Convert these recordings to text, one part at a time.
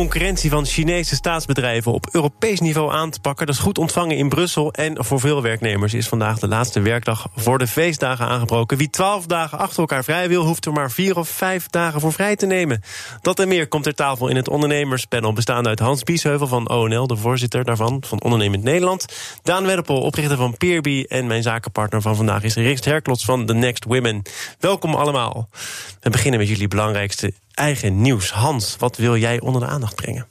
concurrentie van Chinese staatsbedrijven op Europees niveau aan te pakken. Dat is goed ontvangen in Brussel. En voor veel werknemers is vandaag de laatste werkdag voor de feestdagen aangebroken. Wie twaalf dagen achter elkaar vrij wil, hoeft er maar vier of vijf dagen voor vrij te nemen. Dat en meer komt ter tafel in het ondernemerspanel. Bestaande uit Hans Biesheuvel van ONL, de voorzitter daarvan, van Ondernemend Nederland. Daan Wedderpol, oprichter van Peerby. En mijn zakenpartner van vandaag is Rixt Herklots van The Next Women. Welkom allemaal. We beginnen met jullie belangrijkste eigen nieuws. Hans, wat wil jij onder de aandacht brengen?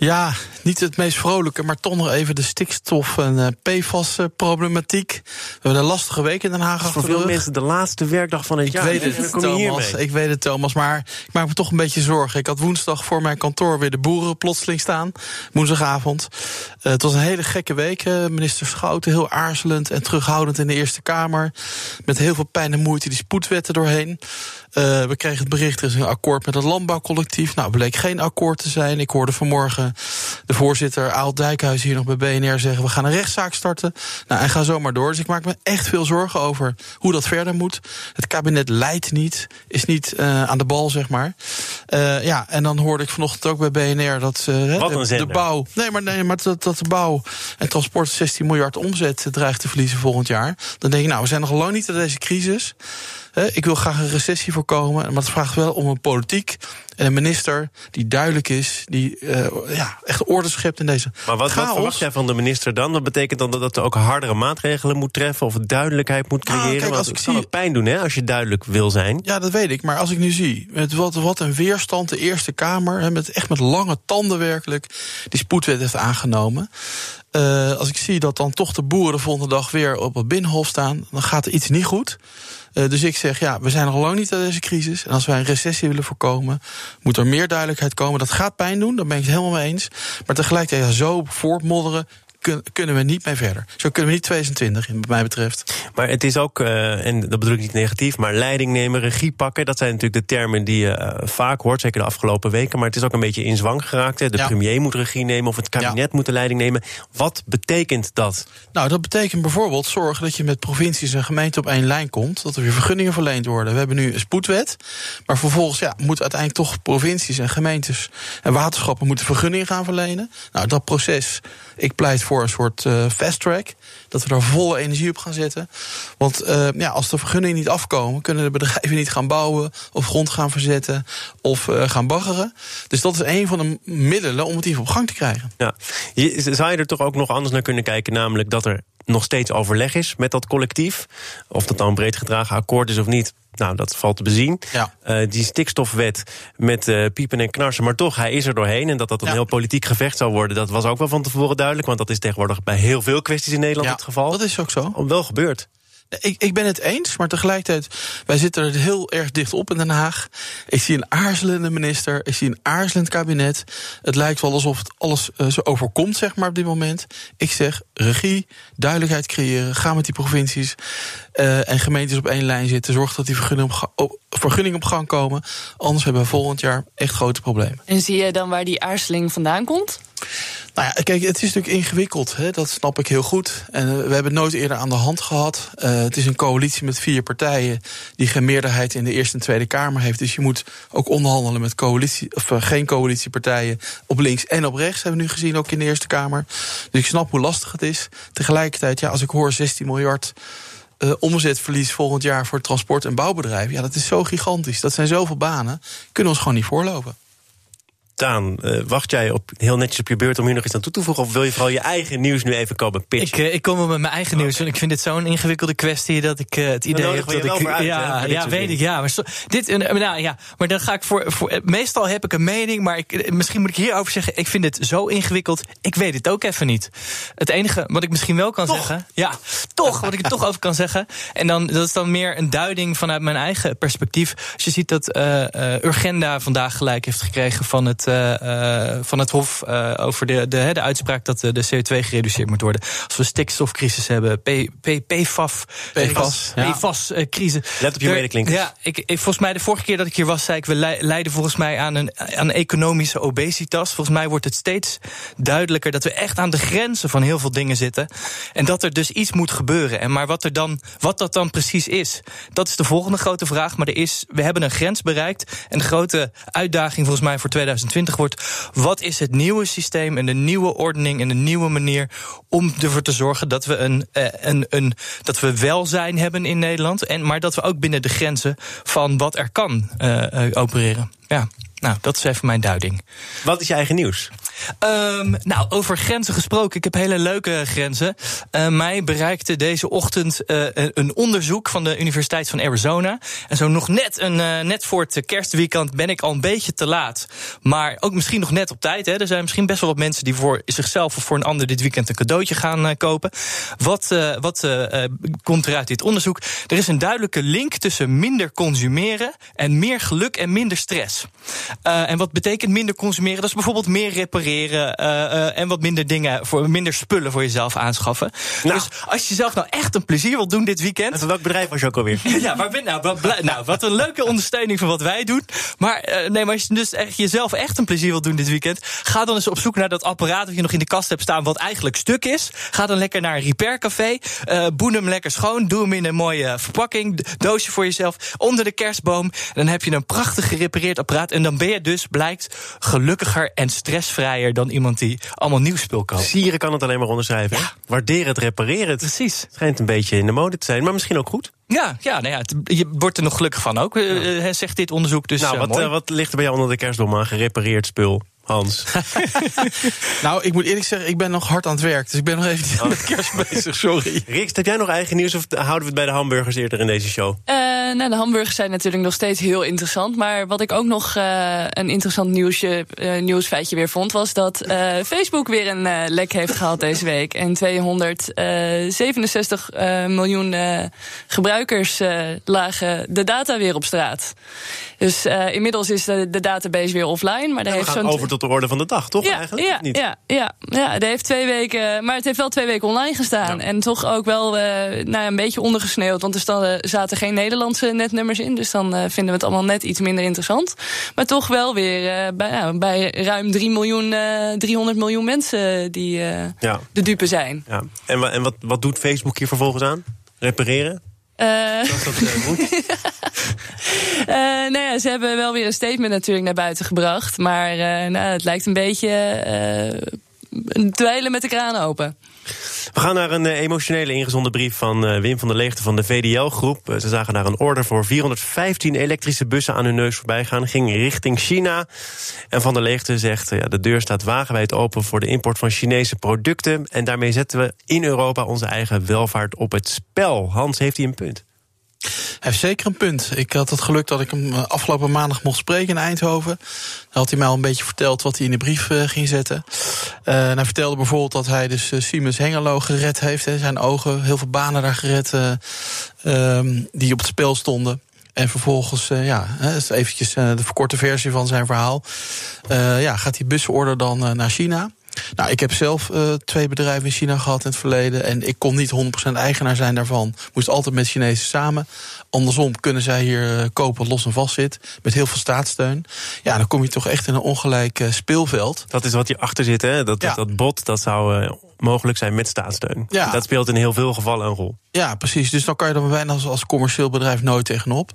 Ja, niet het meest vrolijke, maar toch nog even de stikstof- en uh, PFAS-problematiek. We hebben een lastige week in Den Haag achter Voor veel mensen de laatste werkdag van het ik jaar. Weet het, Thomas, ik weet het, Thomas, maar ik maak me toch een beetje zorgen. Ik had woensdag voor mijn kantoor weer de boeren plotseling staan, woensdagavond. Uh, het was een hele gekke week. Uh, minister Schouten, heel aarzelend en terughoudend in de Eerste Kamer. Met heel veel pijn en moeite die spoedwetten doorheen. Uh, we kregen het bericht, er is een akkoord met het landbouwcollectief. Nou, bleek geen akkoord te zijn. Ik hoorde vanmorgen de voorzitter Aal Dijkhuis hier nog bij BNR zeggen... we gaan een rechtszaak starten. Nou, en ga zo maar door. Dus ik maak me echt veel zorgen over hoe dat verder moet. Het kabinet leidt niet, is niet uh, aan de bal, zeg maar. Uh, ja, en dan hoorde ik vanochtend ook bij BNR dat uh, de, de, bouw... Nee, maar, nee, maar dat, dat de bouw en transport 16 miljard omzet dreigt te verliezen volgend jaar. Dan denk ik, nou, we zijn nog lang niet in deze crisis... Ik wil graag een recessie voorkomen, maar het vraagt wel om een politiek en een minister die duidelijk is, die uh, ja, echt orde schept in deze. Maar wat, wat verwacht jij van de minister dan? Dat betekent dan dat er ook hardere maatregelen moet treffen of duidelijkheid moet creëren? Nou, kijk, als Want ik het zie- pijn doen hè, als je duidelijk wil zijn. Ja, dat weet ik. Maar als ik nu zie, met wat, wat een weerstand de Eerste Kamer, hè, met, echt met lange tanden werkelijk, die spoedwet heeft aangenomen. Uh, als ik zie dat dan toch de boeren de volgende dag weer op het binnenhof staan, dan gaat er iets niet goed. Uh, dus ik zeg, ja, we zijn nog lang niet uit deze crisis. En als wij een recessie willen voorkomen, moet er meer duidelijkheid komen. Dat gaat pijn doen, daar ben ik het helemaal mee eens. Maar tegelijkertijd, zo voortmodderen, kun, kunnen we niet mee verder. Zo kunnen we niet 2020, in, wat mij betreft. Maar het is ook, uh, en dat bedoel ik niet negatief, maar leiding nemen, regie pakken. Dat zijn natuurlijk de termen die je uh, vaak hoort, zeker de afgelopen weken. Maar het is ook een beetje in zwang geraakt. Hè. De Ja. premier moet regie nemen of het kabinet Ja. moet de leiding nemen. Wat betekent dat? Nou, dat betekent bijvoorbeeld zorgen dat je met provincies en gemeenten op één lijn komt. Dat er weer vergunningen verleend worden. We hebben nu een spoedwet. Maar vervolgens ja, moeten uiteindelijk toch provincies en gemeentes en waterschappen moeten vergunningen gaan verlenen. Nou, dat proces, ik pleit voor een soort uh, fast track. Dat we daar volle energie op gaan zetten. Want uh, ja, als de vergunningen niet afkomen, kunnen de bedrijven niet gaan bouwen of grond gaan verzetten of uh, gaan baggeren. Dus dat is een van de middelen om het hier op gang te krijgen. Ja. Zou je er toch ook nog anders naar kunnen kijken? Namelijk dat er nog steeds overleg is met dat collectief. Of dat een breed gedragen akkoord is of niet. Nou, dat valt te bezien. Ja. Uh, die stikstofwet met uh, piepen en knarsen. Maar toch, hij is er doorheen. En dat dat een Ja. heel politiek gevecht zou worden, dat was ook wel van tevoren duidelijk. Want dat is tegenwoordig bij heel veel kwesties in Nederland Ja, het geval. dat is ook zo. wel gebeurd. Ik, ik ben het eens, maar tegelijkertijd, wij zitten er heel erg dicht op in Den Haag. Ik zie een aarzelende minister, ik zie een aarzelend kabinet. Het lijkt wel alsof het alles uh, zo overkomt, zeg maar, op dit moment. Ik zeg, regie, duidelijkheid creëren, ga met die provincies uh, en gemeentes op één lijn zitten. Zorg dat die vergunningen op, vergunningen op gang komen. Anders hebben we volgend jaar echt grote problemen. En zie je dan waar die aarzeling vandaan komt? Nou ja, kijk, het is natuurlijk ingewikkeld, hè, dat snap ik heel goed. En uh, we hebben het nooit eerder aan de hand gehad. Uh, het is een coalitie met vier partijen die geen meerderheid in de Eerste en Tweede Kamer heeft. Dus je moet ook onderhandelen met coalitie, of uh, geen coalitiepartijen op links en op rechts, hebben we nu gezien, ook in de Eerste Kamer. Dus ik snap hoe lastig het is. Tegelijkertijd, ja, als ik hoor 16 miljard. Uh, omzetverlies volgend jaar voor transport- en bouwbedrijven. Ja, dat is zo gigantisch. Dat zijn zoveel banen. Kunnen we ons gewoon niet voorlopen. Daan, uh, wacht jij op, heel netjes op je beurt om hier nog iets aan toe te voegen? Of wil je vooral je eigen nieuws nu even komen pitchen? Ik, uh, ik kom met mijn eigen nieuws. En ik vind dit zo'n ingewikkelde kwestie dat ik uh, het idee heb dat ik. uit, ja, ja weet ik. Ja, maar, dit, nou, ja, maar dan ga ik voor, voor. Meestal heb ik een mening, maar ik, misschien moet ik hierover zeggen. Ik vind het zo ingewikkeld. Ik weet het ook even niet. Het enige wat ik misschien wel kan Toch? zeggen. Ja, toch, wat ik er toch over kan zeggen. En dan, dat is dan meer een duiding vanuit mijn eigen perspectief. Als je ziet dat Urgenda vandaag gelijk heeft gekregen van het, van het Hof over de, de, de uitspraak dat de CO2 gereduceerd moet worden. Als we stikstofcrisis hebben, PFAS, PFAS-crisis. Let op je medeklinken. Ja, ik, ik, volgens mij de vorige keer dat ik hier was, zei ik, we leiden volgens mij aan een, aan economische obesitas. Volgens mij wordt het steeds duidelijker dat we echt aan de grenzen van heel veel dingen zitten. En dat er dus iets moet gebeuren. En maar wat, er dan, wat dat dan precies is, dat is de volgende grote vraag. Maar er is, we hebben een grens bereikt. En de grote uitdaging volgens mij voor 2020 wordt: wat is het nieuwe systeem en de nieuwe ordening en de nieuwe manier om ervoor te zorgen dat we een, eh, een, een, dat we welzijn hebben in Nederland. En, maar dat we ook binnen de grenzen van wat er kan uh, opereren. Ja. Nou, dat is even mijn duiding. Wat is je eigen nieuws? Um, nou, over grenzen gesproken. Ik heb hele leuke grenzen. Uh, mij bereikte deze ochtend uh, een onderzoek van de Universiteit van Arizona. En zo nog net, een, uh, net voor het kerstweekend ben ik al een beetje te laat. Maar ook misschien nog net op tijd. Hè. Er zijn misschien best wel wat mensen die voor zichzelf of voor een ander dit weekend een cadeautje gaan kopen. Wat, wat komt er uit dit onderzoek? Er is een duidelijke link tussen minder consumeren en meer geluk en minder stress. en wat betekent minder consumeren? Dat is bijvoorbeeld meer repareren uh, uh, en wat minder dingen, voor minder spullen voor jezelf aanschaffen. Nou. Dus als je zelf nou echt een plezier wilt doen dit weekend. En welk bedrijf was je ook alweer? ja, maar ben, nou, wat, nou, wat een leuke ondersteuning van wat wij doen. Maar uh, nee, maar als je dus echt jezelf echt een plezier wilt doen dit weekend, ga dan eens op zoek naar dat apparaat dat je nog in de kast hebt staan, wat eigenlijk stuk is. Ga dan lekker naar een repaircafé. Uh, boen hem lekker schoon. Doe hem in een mooie verpakking. Doosje voor jezelf. Onder de kerstboom. Dan heb je een prachtig gerepareerd apparaat. En dan ben je dus, blijkt, gelukkiger en stressvrij dan iemand die allemaal nieuw spul koopt. Sieren kan het alleen maar onderschrijven. Ja. Waarderen het, repareren het. Precies. Het schijnt een beetje in de mode te zijn, maar misschien ook goed. Ja, ja, nou ja het, je wordt er nog gelukkig van ook, ja. zegt dit onderzoek. Dus, nou, uh, wat, uh, wat ligt er bij jou onder de kerstboom aan gerepareerd spul? Hans. nou, ik moet eerlijk zeggen, ik ben nog hard aan het werk. Dus ik ben nog even niet aan de kerst bezig, sorry. Riks, heb jij nog eigen nieuws of houden we het bij de hamburgers eerder in deze show? Uh, nou, de hamburgers zijn natuurlijk nog steeds heel interessant. Maar wat ik ook nog uh, een interessant nieuwsje, uh, nieuwsfeitje weer vond... was dat Facebook weer een lek heeft gehad deze week. En 267 miljoen gebruikers lagen de data weer op straat. Dus inmiddels is de, de, database weer offline. Maar daar ja, heeft zo'n over tot de orde van de dag, toch? Ja, eigenlijk? Ja, niet? ja, ja, ja, het heeft twee weken, maar het heeft wel twee weken online gestaan. Ja. En toch ook wel uh, nou ja, een beetje ondergesneeuwd. Want er zaten geen Nederlandse netnummers in. Dus dan uh, vinden we het allemaal net iets minder interessant. Maar toch wel weer uh, bij, nou, bij ruim 3 miljoen, 300 miljoen mensen die ja. de dupe zijn. Ja. En, en wat, wat doet Facebook hier vervolgens aan? Repareren? Uh, Zoals dat uh, moet? uh, nou ja, ze hebben wel weer een statement natuurlijk naar buiten gebracht. Maar nou, het lijkt een beetje dweilen met de kraan open. We gaan naar een uh, emotionele ingezonde brief van uh, Wim van der Leegte van de VDL-groep. Uh, ze zagen daar een order voor 415 elektrische bussen aan hun neus voorbij gaan. Ging richting China. En van der Leegte zegt, ja, de deur staat wagenwijd open voor de import van Chinese producten. En daarmee zetten we in Europa onze eigen welvaart op het spel. Hans, heeft hij een punt? Hij heeft zeker een punt. Ik had het geluk dat ik hem afgelopen maandag mocht spreken in Eindhoven. Dan had hij mij al een beetje verteld wat hij in de brief uh, ging zetten. Uh, hij vertelde bijvoorbeeld dat hij dus Siemens Hengelo gered heeft. Hè, zijn ogen, heel veel banen daar gered um, die op het spel stonden. En vervolgens, ja, is eventjes de verkorte versie van zijn verhaal. ja, gaat die busorder dan naar China. Nou, ik heb zelf uh, twee bedrijven in China gehad in het verleden. En ik kon niet 100% eigenaar zijn daarvan. Moest altijd met Chinezen samen. Andersom kunnen zij hier uh, kopen wat los en vast zit. Met heel veel staatssteun. Ja, dan kom je toch echt in een ongelijk uh, speelveld. Dat is wat hierachter zit, hè? Dat, ja. dat bot, dat zou mogelijk zijn met staatssteun. Ja. Dat speelt in heel veel gevallen een rol. Ja, precies. Dus dan kan je er bijna als, als commercieel bedrijf nooit tegenop.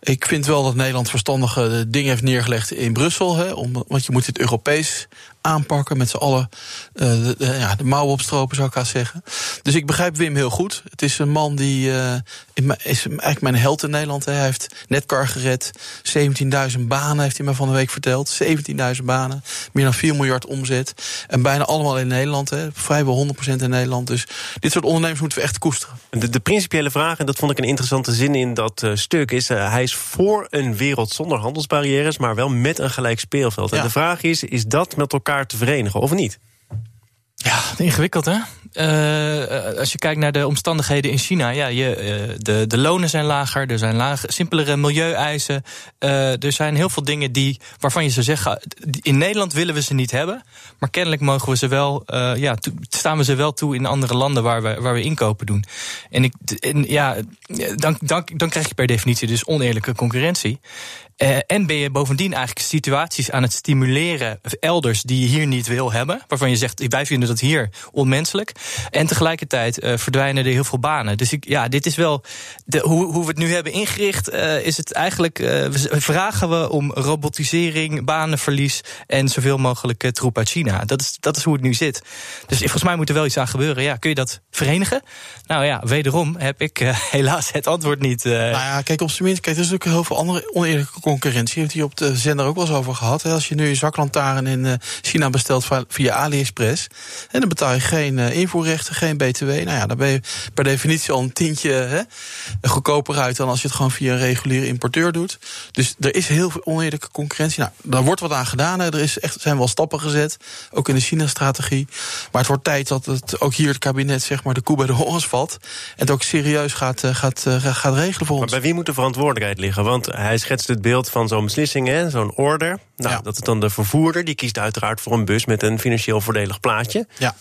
Ik vind wel dat Nederland verstandige dingen heeft neergelegd in Brussel. Hè, om, want je moet het Europees aanpakken met z'n allen. Uh, de, de, ja, de mouwen opstropen, zou ik haast zeggen. Dus ik begrijp Wim heel goed. Het is een man die uh, is eigenlijk mijn held in Nederland. Hij heeft Netcar gered. 17.000 banen heeft hij me van de week verteld. 17.000 banen. Meer dan 4 miljard omzet. En bijna allemaal in Nederland. Hè. Vrijwel 100% in Nederland. Dus dit soort ondernemers moeten we echt koesteren. De, de principiële vraag, en dat vond ik een interessante zin in dat uh, stuk, is: hij is voor een wereld zonder handelsbarrières, maar wel met een gelijk speelveld. Ja. En de vraag is: is dat met elkaar te verenigen of niet? Ja, ingewikkeld hè? Uh, als je kijkt naar de omstandigheden in China, ja, je, uh, de, de lonen zijn lager, er zijn laag, simpelere milieueisen. Uh, er zijn heel veel dingen die, waarvan je zou zeggen, in Nederland willen we ze niet hebben. Maar kennelijk mogen we ze wel, ja, staan we ze wel toe in andere landen waar we, waar we inkopen doen. En, ik, ja, dan, dan, dan krijg je per definitie dus oneerlijke concurrentie. Uh, en ben je bovendien eigenlijk situaties aan het stimuleren elders die je hier niet wil hebben. Waarvan je zegt, wij vinden dat hier onmenselijk. En tegelijkertijd uh, verdwijnen er heel veel banen. Dus ik, ja, dit is wel. De, hoe, hoe we het nu hebben ingericht, uh, is het eigenlijk. vragen we om robotisering, banenverlies en zoveel mogelijk troep uit China. Dat is, dat is hoe het nu zit. Dus volgens mij moet er wel iets aan gebeuren. Ja, kun je dat verenigen? Nou ja, wederom heb ik helaas het antwoord niet. Nou ja, kijk, op zijn minst, kijk, er is ook heel veel andere oneerlijke concurrentie. Heeft hier op de zender ook wel eens over gehad. Als je nu je zaklantaarn in eh, China bestelt via AliExpress. En dan betaal je geen eh, invoerrechten, geen BTW. Nou ja, dan ben je per definitie al een tientje hè, goedkoper uit dan als je het gewoon via een reguliere importeur doet. Dus er is heel veel oneerlijke concurrentie. Nou, daar wordt wat aan gedaan. Hè. Er is echt, zijn wel stappen gezet. Ook in de China-strategie. Maar het wordt tijd dat het ook hier het kabinet zeg maar, de koe bij de horens valt. En het ook serieus gaat, gaat, gaat regelen voor ons. Maar bij wie moet de verantwoordelijkheid liggen? Want hij schetst het beeld van zo'n beslissing, zo'n order. Nou, dat is dan de vervoerder, die kiest uiteraard voor een bus met een financieel voordelig plaatje. Ja.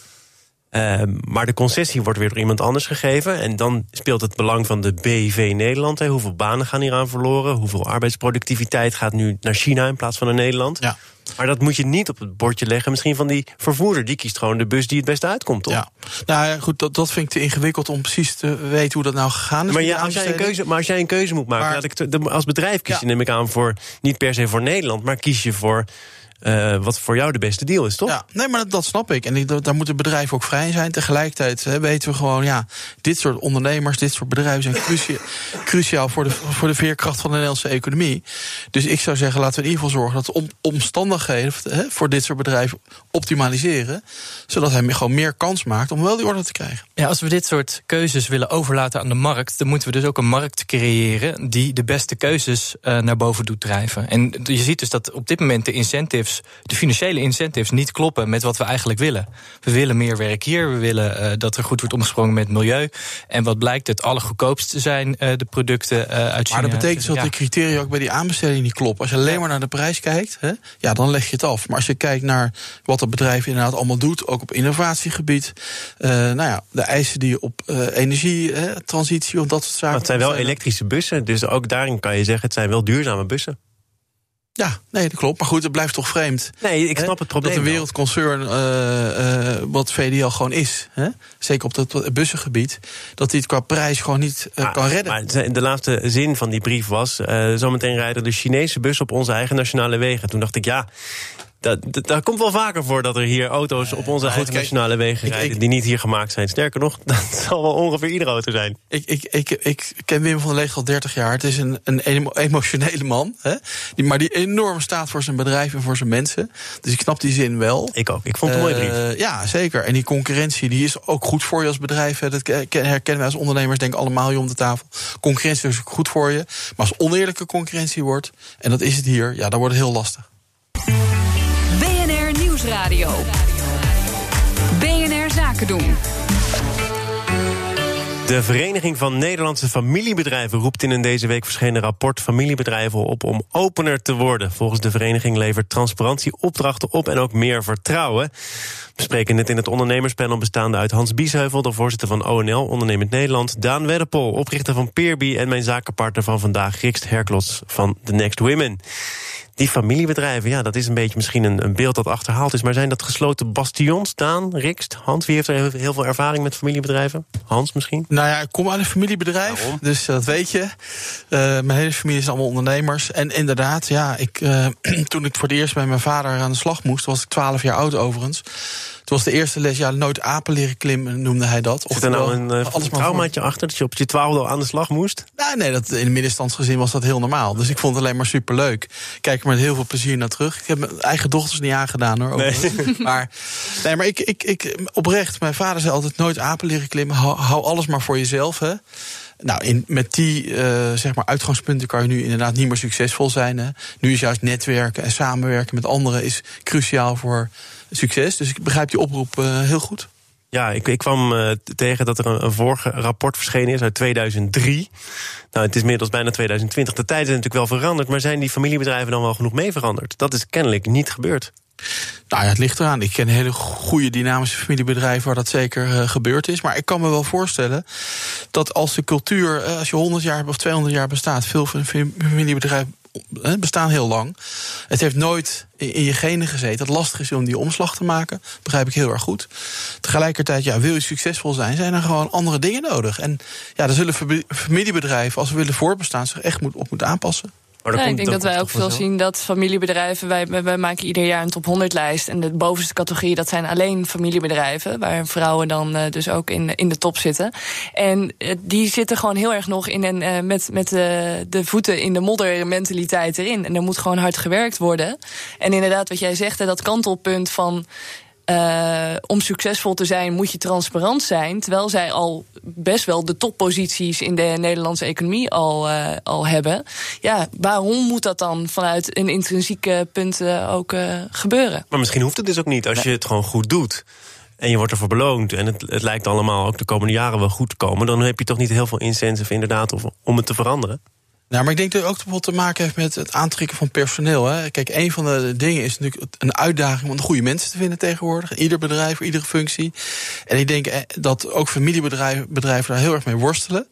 Uh, maar de concessie wordt weer door iemand anders gegeven. En dan speelt het belang van de BV Nederland. Hè. Hoeveel banen gaan hieraan verloren? Hoeveel arbeidsproductiviteit gaat nu naar China in plaats van naar Nederland? Ja. Maar dat moet je niet op het bordje leggen. Misschien van die vervoerder. Die kiest gewoon de bus die het beste uitkomt, toch? Ja. Nou ja, goed, dat, dat vind ik te ingewikkeld om precies te weten hoe dat nou gegaan is. Maar, ja, als, jij een keuze, maar als jij een keuze moet maken, laat ik als bedrijf kies je, neem ik aan, voor niet per se voor Nederland, maar kies je voor uh, wat voor jou de beste deal is, toch? Ja, nee, maar dat, dat snap ik. En ik, daar moeten bedrijven ook vrij zijn. Tegelijkertijd hè, weten we gewoon, ja, dit soort ondernemers, dit soort bedrijven zijn cruciaal, cruciaal voor, de, voor de veerkracht van de Nederlandse economie. Dus ik zou zeggen, laten we in ieder geval zorgen dat de omstandigheden hè, voor dit soort bedrijven optimaliseren. Zodat hij gewoon meer kans maakt om wel die orde te krijgen. Ja, als we dit soort keuzes willen overlaten aan de markt, dan moeten we dus ook een markt creëren die de beste keuzes uh, naar boven doet drijven. En je ziet dus dat op dit moment de incentives de financiële incentives niet kloppen met wat we eigenlijk willen. We willen meer werk hier, we willen uh, dat er goed wordt omgesprongen met milieu. En wat blijkt, het allergoedkoopste zijn uh, de producten uh, uit China. Maar dat betekent dus dat de criteria ook bij die aanbesteding niet kloppen. Als je alleen maar naar de prijs kijkt, hè, ja, dan leg je het af. Maar als je kijkt naar wat het bedrijf inderdaad allemaal doet, ook op innovatiegebied, nou ja, de eisen die je op energietransitie of dat soort zaken. Maar het zijn wel elektrische bussen, dus ook daarin kan je zeggen, het zijn wel duurzame bussen. Ja, nee, dat klopt. Maar goed, het blijft toch vreemd. Nee, ik snap het probleem. Dat een wereldconcern, uh, uh, wat VDL gewoon is, hè? zeker op het bussengebied, dat hij het qua prijs gewoon niet uh, ah, kan redden. Maar de laatste zin van die brief was: zometeen rijden de Chinese bussen op onze eigen nationale wegen. Toen dacht ik, ja, dat, dat, komt wel vaker voor dat er hier auto's op onze eigen nationale wegen rijden... die niet hier gemaakt zijn. Sterker nog, dat zal wel ongeveer iedere auto zijn. Ik, ik, ik, ik ken Wim van der Leeg al 30 jaar. Het is een, een emotionele man. Hè? Die, maar die enorm staat voor zijn bedrijf en voor zijn mensen. Dus ik snap die zin wel. Ik ook. Ik vond het een mooie brief. Uh, ja, zeker. En die concurrentie die is ook goed voor je als bedrijf. Hè. Dat herkennen wij als ondernemers denk allemaal hier om de tafel. Concurrentie is ook goed voor je. Maar als oneerlijke concurrentie wordt... en dat is het hier, ja, dan wordt het heel lastig. Nieuwsradio. BNR Zaken doen. De Vereniging van Nederlandse Familiebedrijven roept in een deze week verschenen rapport familiebedrijven op om opener te worden. Volgens de vereniging levert transparantie opdrachten op en ook meer vertrouwen. We spreken net in het ondernemerspanel bestaande uit Hans Biesheuvel, de voorzitter van ONL, Ondernemend Nederland, Daan Wedderpol, oprichter van Peerby en mijn zakenpartner van vandaag, Rikst Herklots van The Next Women. Die familiebedrijven, ja, dat is een beetje misschien een, een, beeld dat achterhaald is. Maar zijn dat gesloten bastions, Daan, Rikst, Hans? Wie heeft er heel, veel ervaring met familiebedrijven? Hans misschien? Nou ja, ik kom uit een familiebedrijf, dus dat weet je. Uh, mijn hele familie is allemaal ondernemers. En inderdaad, ja, ik, uh, toen ik voor het eerst bij mijn vader aan de slag moest... was ik 12 jaar oud overigens was de eerste les, ja, nooit apen leren klimmen, noemde hij dat. Of er nou een uh, traumaatje achter, dat je op je twaalfde aan de slag moest? Nou, nee, dat, in de middenstandsgezin was dat heel normaal. Dus ik vond het alleen maar superleuk. Kijk er met heel veel plezier naar terug. Ik heb mijn eigen dochters niet aangedaan hoor. Nee. Maar, nee, maar ik, ik, ik, oprecht, mijn vader zei altijd nooit apen leren klimmen. Hou, hou alles maar voor jezelf, hè. Nou, in, met die uh, zeg maar uitgangspunten kan je nu inderdaad niet meer succesvol zijn. Hè. Nu is juist netwerken en samenwerken met anderen is cruciaal voor succes. Dus ik begrijp die oproep uh, heel goed. Ja, ik, ik kwam uh, tegen dat er een, een vorige rapport verschenen is uit 2003. Nou, het is inmiddels bijna 2020. De tijden zijn natuurlijk wel veranderd, maar zijn die familiebedrijven dan wel genoeg mee veranderd? Dat is kennelijk niet gebeurd. Nou ja, het ligt eraan. Ik ken hele goede dynamische familiebedrijven waar dat zeker uh, gebeurd is. Maar ik kan me wel voorstellen dat als de cultuur, uh, als je 100 jaar of 200 jaar bestaat, veel familiebedrijven bestaan heel lang. Het heeft nooit in je genen gezeten. Het lastig is om die omslag te maken. Begrijp ik heel erg goed. Tegelijkertijd, ja, wil je succesvol zijn, zijn er gewoon andere dingen nodig. En ja, daar zullen familiebedrijven, als ze willen voorbestaan, zich echt op moeten aanpassen. Maar ja, ik denk dat wij ook veel zien dat familiebedrijven. Wij, wij maken ieder jaar een top 100 lijst. En de bovenste categorie, dat zijn alleen familiebedrijven. Waar vrouwen dan uh, dus ook in, in de top zitten. En uh, die zitten gewoon heel erg nog in een, uh, met, met de voeten in de modder mentaliteit erin. En er moet gewoon hard gewerkt worden. En inderdaad, wat jij zegt, dat kantelpunt van. Uh, om succesvol te zijn moet je transparant zijn. Terwijl zij al best wel de topposities in de Nederlandse economie al, uh, al hebben. Ja, waarom moet dat dan vanuit een intrinsieke punt uh, ook gebeuren? Maar misschien hoeft het dus ook niet als je het gewoon goed doet. En je wordt ervoor beloond. En het, het lijkt allemaal ook de komende jaren wel goed te komen. Dan heb je toch niet heel veel incentive inderdaad om het te veranderen. Nou, maar ik denk dat het ook te maken heeft met het aantrekken van personeel. Hè. Kijk, een van de dingen is natuurlijk een uitdaging om de goede mensen te vinden tegenwoordig. Ieder bedrijf, iedere functie. En ik denk eh, dat ook familiebedrijven bedrijven daar heel erg mee worstelen.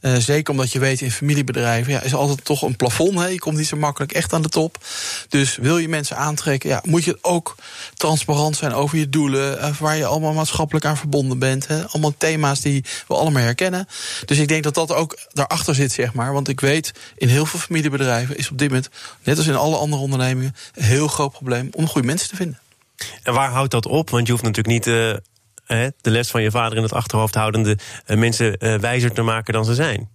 Uh, zeker omdat je weet in familiebedrijven ja, is altijd toch een plafond. Hè? Je komt niet zo makkelijk echt aan de top. Dus wil je mensen aantrekken, ja, moet je ook transparant zijn over je doelen. Uh, waar je allemaal maatschappelijk aan verbonden bent. Hè? Allemaal thema's die we allemaal herkennen. Dus ik denk dat dat ook daarachter zit, zeg maar. Want ik weet, in heel veel familiebedrijven is op dit moment, net als in alle andere ondernemingen, een heel groot probleem om goede mensen te vinden. En waar houdt dat op? Want je hoeft natuurlijk niet uh, de les van je vader in het achterhoofd houdende uh, mensen uh, wijzer te maken dan ze zijn.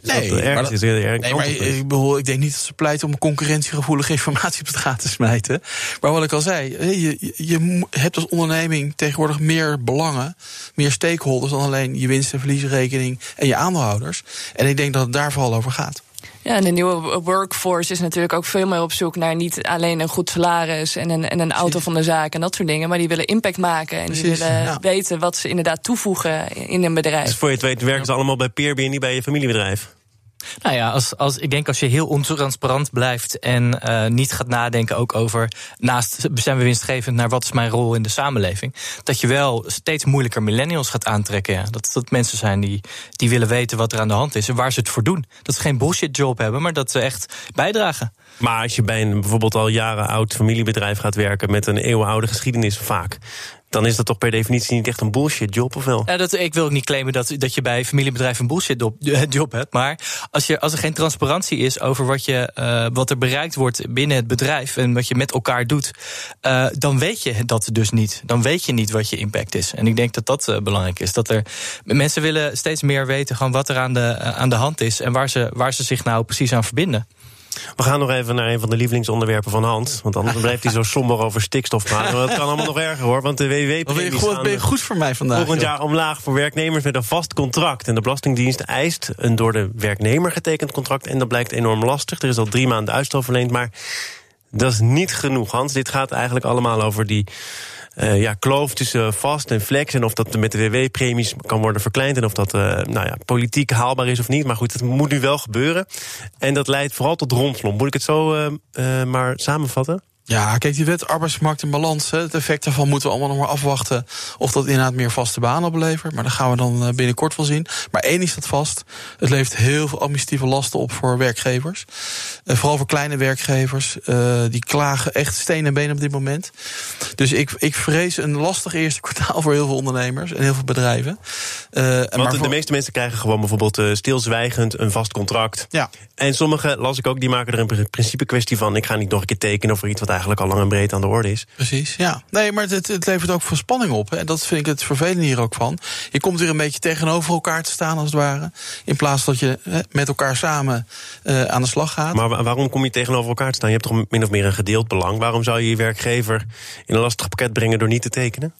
Dus nee, dat, maar, dat, is heel erg nee maar ik, bedoel, ik denk niet dat ze pleiten om concurrentiegevoelige informatie op straat te smijten. Maar wat ik al zei, je, je hebt als onderneming tegenwoordig meer belangen, meer stakeholders dan alleen je winst- en verliesrekening en je aandeelhouders. En ik denk dat het daar vooral over gaat. Ja, en de nieuwe workforce is natuurlijk ook veel meer op zoek naar niet alleen een goed salaris en een, en een auto van de zaak en dat soort dingen. Maar die willen impact maken en die willen ja. weten wat ze inderdaad toevoegen in een bedrijf. Dus voor je het weet werken ze allemaal bij Peerby en niet bij je familiebedrijf. Nou ja, als, als, ik denk als je heel ontransparant blijft en uh, niet gaat nadenken ook over, naast zijn we winstgevend naar wat is mijn rol in de samenleving, dat je wel steeds moeilijker millennials gaat aantrekken. Dat, dat mensen zijn die, die willen weten wat er aan de hand is en waar ze het voor doen. Dat ze geen bullshit job hebben, maar dat ze echt bijdragen. Maar als je bij een bijvoorbeeld al jaren oud familiebedrijf gaat werken met een eeuwenoude geschiedenis vaak, dan is dat toch per definitie niet echt een bullshit job, of wel? Ja, dat, ik wil ook niet claimen dat, dat je bij familiebedrijven een bullshit job, hebt. Maar als, je, als er geen transparantie is over wat, je, uh, wat er bereikt wordt binnen het bedrijf en wat je met elkaar doet, uh, dan weet je dat dus niet. Dan weet je niet wat je impact is. En ik denk dat dat uh, belangrijk is. Dat er mensen willen steeds meer weten gewoon wat er aan de, aan de hand is en waar ze, waar ze zich nou precies aan verbinden. We gaan nog even naar een van de lievelingsonderwerpen van Hans. Want anders blijft hij zo somber over stikstof praten. Dat kan allemaal nog erger hoor. Want de WW-premies ben, ben je goed voor mij vandaag. Volgend jaar omlaag voor werknemers met een vast contract. En de Belastingdienst eist een door de werknemer getekend contract. En dat blijkt enorm lastig. Er is al drie maanden uitstel verleend. Maar dat is niet genoeg, Hans. Dit gaat eigenlijk allemaal over die uh, ja, kloof tussen vast en flex. En of dat met de WW-premies kan worden verkleind. En of dat uh, nou ja, politiek haalbaar is of niet. Maar goed, het moet nu wel gebeuren. En dat leidt vooral tot rondslomp. Moet ik het zo uh, maar samenvatten? Ja, kijk, die wet arbeidsmarkt en balans, het effect daarvan moeten we allemaal nog maar afwachten of dat inderdaad meer vaste banen oplevert. Maar dat gaan we dan eh, binnenkort wel zien. Maar één is dat vast. Het levert heel veel administratieve lasten op voor werkgevers. Uh, vooral voor kleine werkgevers. Uh, die klagen echt steen en been op dit moment. Dus ik, ik vrees een lastig eerste kwartaal voor heel veel ondernemers en heel veel bedrijven. Want maar de meeste mensen krijgen gewoon bijvoorbeeld stilzwijgend een vast contract. Ja. En sommigen, las ik ook, die maken er een principe kwestie van. Ik ga niet nog een keer tekenen over iets wat eigenlijk al lang en breed aan de orde is. Precies, ja. Nee, maar het, het levert ook veel spanning op. En dat vind ik het vervelende hier ook van. Je komt weer een beetje tegenover elkaar te staan, als het ware. In plaats dat je met elkaar samen uh, aan de slag gaat. Maar waarom kom je tegenover elkaar te staan? Je hebt toch min of meer een gedeeld belang. Waarom zou je je werkgever in een lastig pakket brengen door niet te tekenen?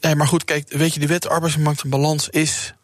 Nee, maar goed, kijk, weet je, de wet arbeidsmarkt en balans is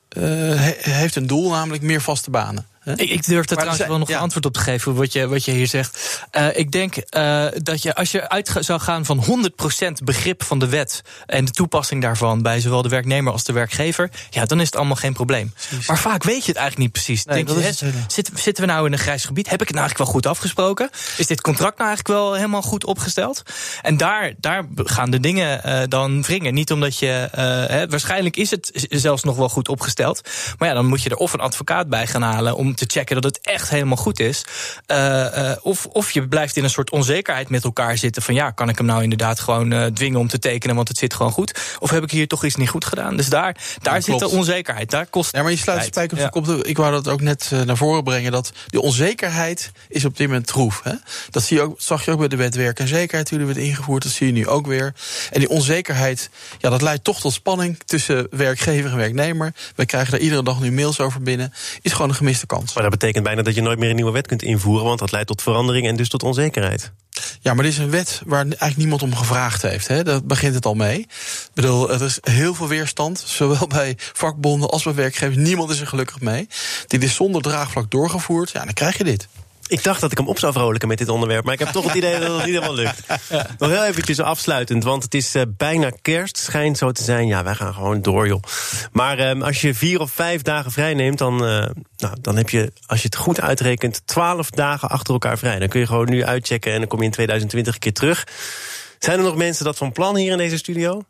heeft een doel, namelijk meer vaste banen. Ik, ik, durf er trouwens wel nog een antwoord op te geven wat je, wat je hier zegt. Uh, ik denk uh, dat je als je uit zou gaan van 100% begrip van de wet en de toepassing daarvan bij zowel de werknemer als de werkgever, ja, dan is het allemaal geen probleem. Maar vaak weet je het eigenlijk niet precies. Nee, denk je, zitten, zitten we nou in een grijs gebied? Heb ik het nou eigenlijk wel goed afgesproken? Is dit contract nou eigenlijk wel helemaal goed opgesteld? En daar, daar gaan de dingen uh, dan wringen. Niet omdat je. Hè, waarschijnlijk is het zelfs nog wel goed opgesteld. Maar ja, dan moet je er of een advocaat bij gaan halen om te checken dat het echt helemaal goed is. Uh, uh, of, of je blijft in een soort onzekerheid met elkaar zitten. Van ja, kan ik hem nou inderdaad gewoon uh, dwingen om te tekenen, want het zit gewoon goed. Of heb ik hier toch iets niet goed gedaan? Dus daar, daar ja, zit de onzekerheid. Daar kost. Ja, maar je sluit de spijker op ja. kop. Ik wou dat ook net naar voren brengen. Dat die onzekerheid is op dit moment troef. Hè? Dat zie je ook, zag je ook bij de wet werk en zekerheid. Toen werd ingevoerd, dat zie je nu ook weer. En die onzekerheid, ja, dat leidt toch tot spanning tussen werkgever en werknemer. We krijgen daar iedere dag nu mails over binnen. Is gewoon een gemiste kans. Maar dat betekent bijna dat je nooit meer een nieuwe wet kunt invoeren, want dat leidt tot verandering en dus tot onzekerheid. Ja, maar dit is een wet waar eigenlijk niemand om gevraagd heeft. Hè? Dat begint het al mee. Ik bedoel, er is heel veel weerstand, zowel bij vakbonden als bij werkgevers. Niemand is er gelukkig mee. Dit is zonder draagvlak doorgevoerd. Ja, dan krijg je dit. Ik dacht dat ik hem op zou vrolijken met dit onderwerp. Maar ik heb toch het idee dat het niet helemaal lukt. Ja. Nog heel eventjes afsluitend. Want het is uh, bijna kerst. Schijnt zo te zijn. Ja, wij gaan gewoon door, joh. Maar uh, als je vier of vijf dagen vrij neemt. Dan, uh, nou, dan heb je, als je het goed uitrekent, twaalf dagen achter elkaar vrij. Dan kun je gewoon nu uitchecken. En dan kom je in 2020 een keer terug. Zijn er nog mensen dat van plan hier in deze studio?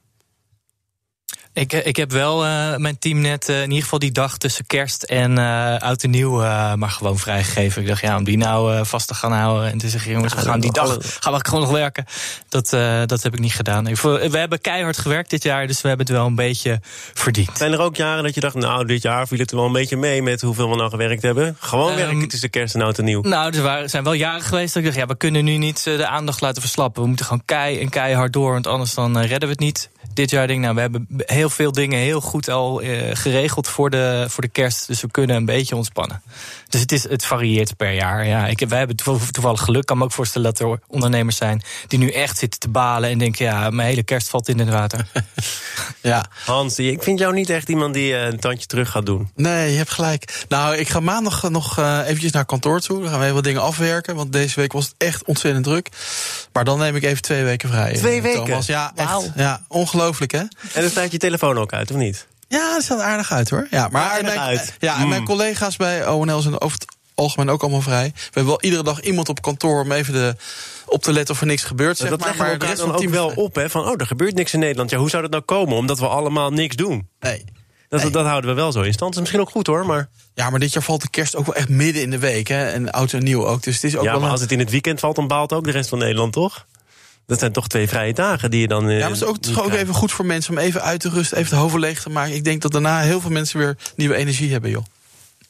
Ik, ik heb wel uh, mijn team net uh, in ieder geval die dag tussen kerst en uh, oud en nieuw maar gewoon vrijgegeven. Ik dacht, ja, om die nou vast te gaan houden en te zeggen, jongens, we gaan die dag gaan we gewoon nog werken. Dat, dat heb ik niet gedaan. We hebben keihard gewerkt dit jaar, dus we hebben het wel een beetje verdiend. Zijn er ook jaren dat je dacht, nou, dit jaar viel het wel een beetje mee met hoeveel we nou gewerkt hebben? Gewoon um, werken tussen kerst en oud en nieuw. Nou, er waren, zijn wel jaren geweest dat ik dacht, ja, we kunnen nu niet de aandacht laten verslappen. We moeten gewoon kei en keihard door, want anders dan redden we het niet dit jaar denk ik, nou, we hebben heel veel dingen heel goed al uh, geregeld voor de, voor de kerst. Dus we kunnen een beetje ontspannen. Dus het, is, het varieert per jaar. Ja, ik, wij hebben toevallig geluk. Ik kan me ook voorstellen dat er ondernemers zijn die nu echt zitten te balen en denken: ja, mijn hele kerst valt in het water. ja. Hans, ik vind jou niet echt iemand die uh, een tandje terug gaat doen. Nee, je hebt gelijk. Nou, ik ga maandag nog uh, eventjes naar kantoor toe. Dan gaan we even wat dingen afwerken. Want deze week was het echt ontzettend druk. Maar dan neem ik even twee weken vrij. Twee weken? Thomas. Ja, echt. Ja, ongelooflijk hè. En dan staat je telefoon ook uit, of niet? Ja, dat ziet er aardig uit hoor. Ja, maar aardig mijn, uit. Ja, en mijn Mm. collega's bij ONL zijn over het algemeen ook allemaal vrij. We hebben wel iedere dag iemand op kantoor om even de, op te letten of er niks gebeurt. Zeg dat maar, maar de rest van het team wel op, hè? Van, oh, er gebeurt niks in Nederland. Ja, hoe zou dat nou komen? Omdat we allemaal niks doen. Nee. Dat, Nee. dat houden we wel zo in stand. Dat is misschien ook goed, hoor. Maar, Ja, maar dit jaar valt de kerst ook wel echt midden in de week. Hè? En oud en nieuw ook. Dus het is ook ja, wel maar een- als het in het weekend valt, dan baalt ook de rest van Nederland, toch? Dat zijn toch twee vrije dagen die je dan. eh, Ja, maar het is ook, het is niet ook even goed voor mensen om even uit te rusten, even de hoofd leeg te maken. Ik denk dat daarna heel veel mensen weer nieuwe energie hebben, joh.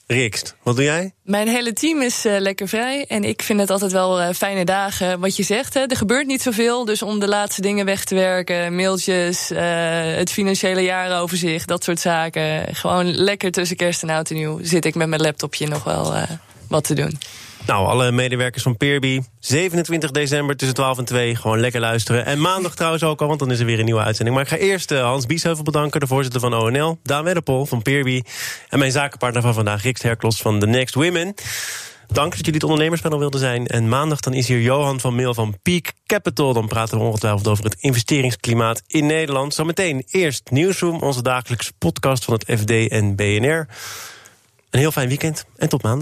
Rikst, wat doe jij? Mijn hele team is eh, lekker vrij. En ik vind het altijd wel eh, fijne dagen. Wat je zegt, hè, er gebeurt niet zoveel. Dus om de laatste dingen weg te werken, mailtjes, eh, het financiële jaaroverzicht, dat soort zaken. Gewoon lekker tussen kerst en oud en nieuw zit ik met mijn laptopje nog wel eh, wat te doen. Nou, alle medewerkers van Peerby. 27 december tussen 12 en 2. Gewoon lekker luisteren. En maandag trouwens ook al, want dan is er weer een nieuwe uitzending. Maar ik ga eerst eh, Hans Biesheuvel bedanken, de voorzitter van ONL. Daan Wedderpol van Peerby. En mijn zakenpartner van vandaag, Riks Herklos van The Next Women. Dank dat jullie het ondernemerspanel wilden zijn. En maandag dan is hier Johan van Meel van Peak Capital. Dan praten we ongetwijfeld over het investeringsklimaat in Nederland. Zometeen eerst Nieuwsroom, onze dagelijkse podcast van het FD en BNR. Een heel fijn weekend en tot maandag.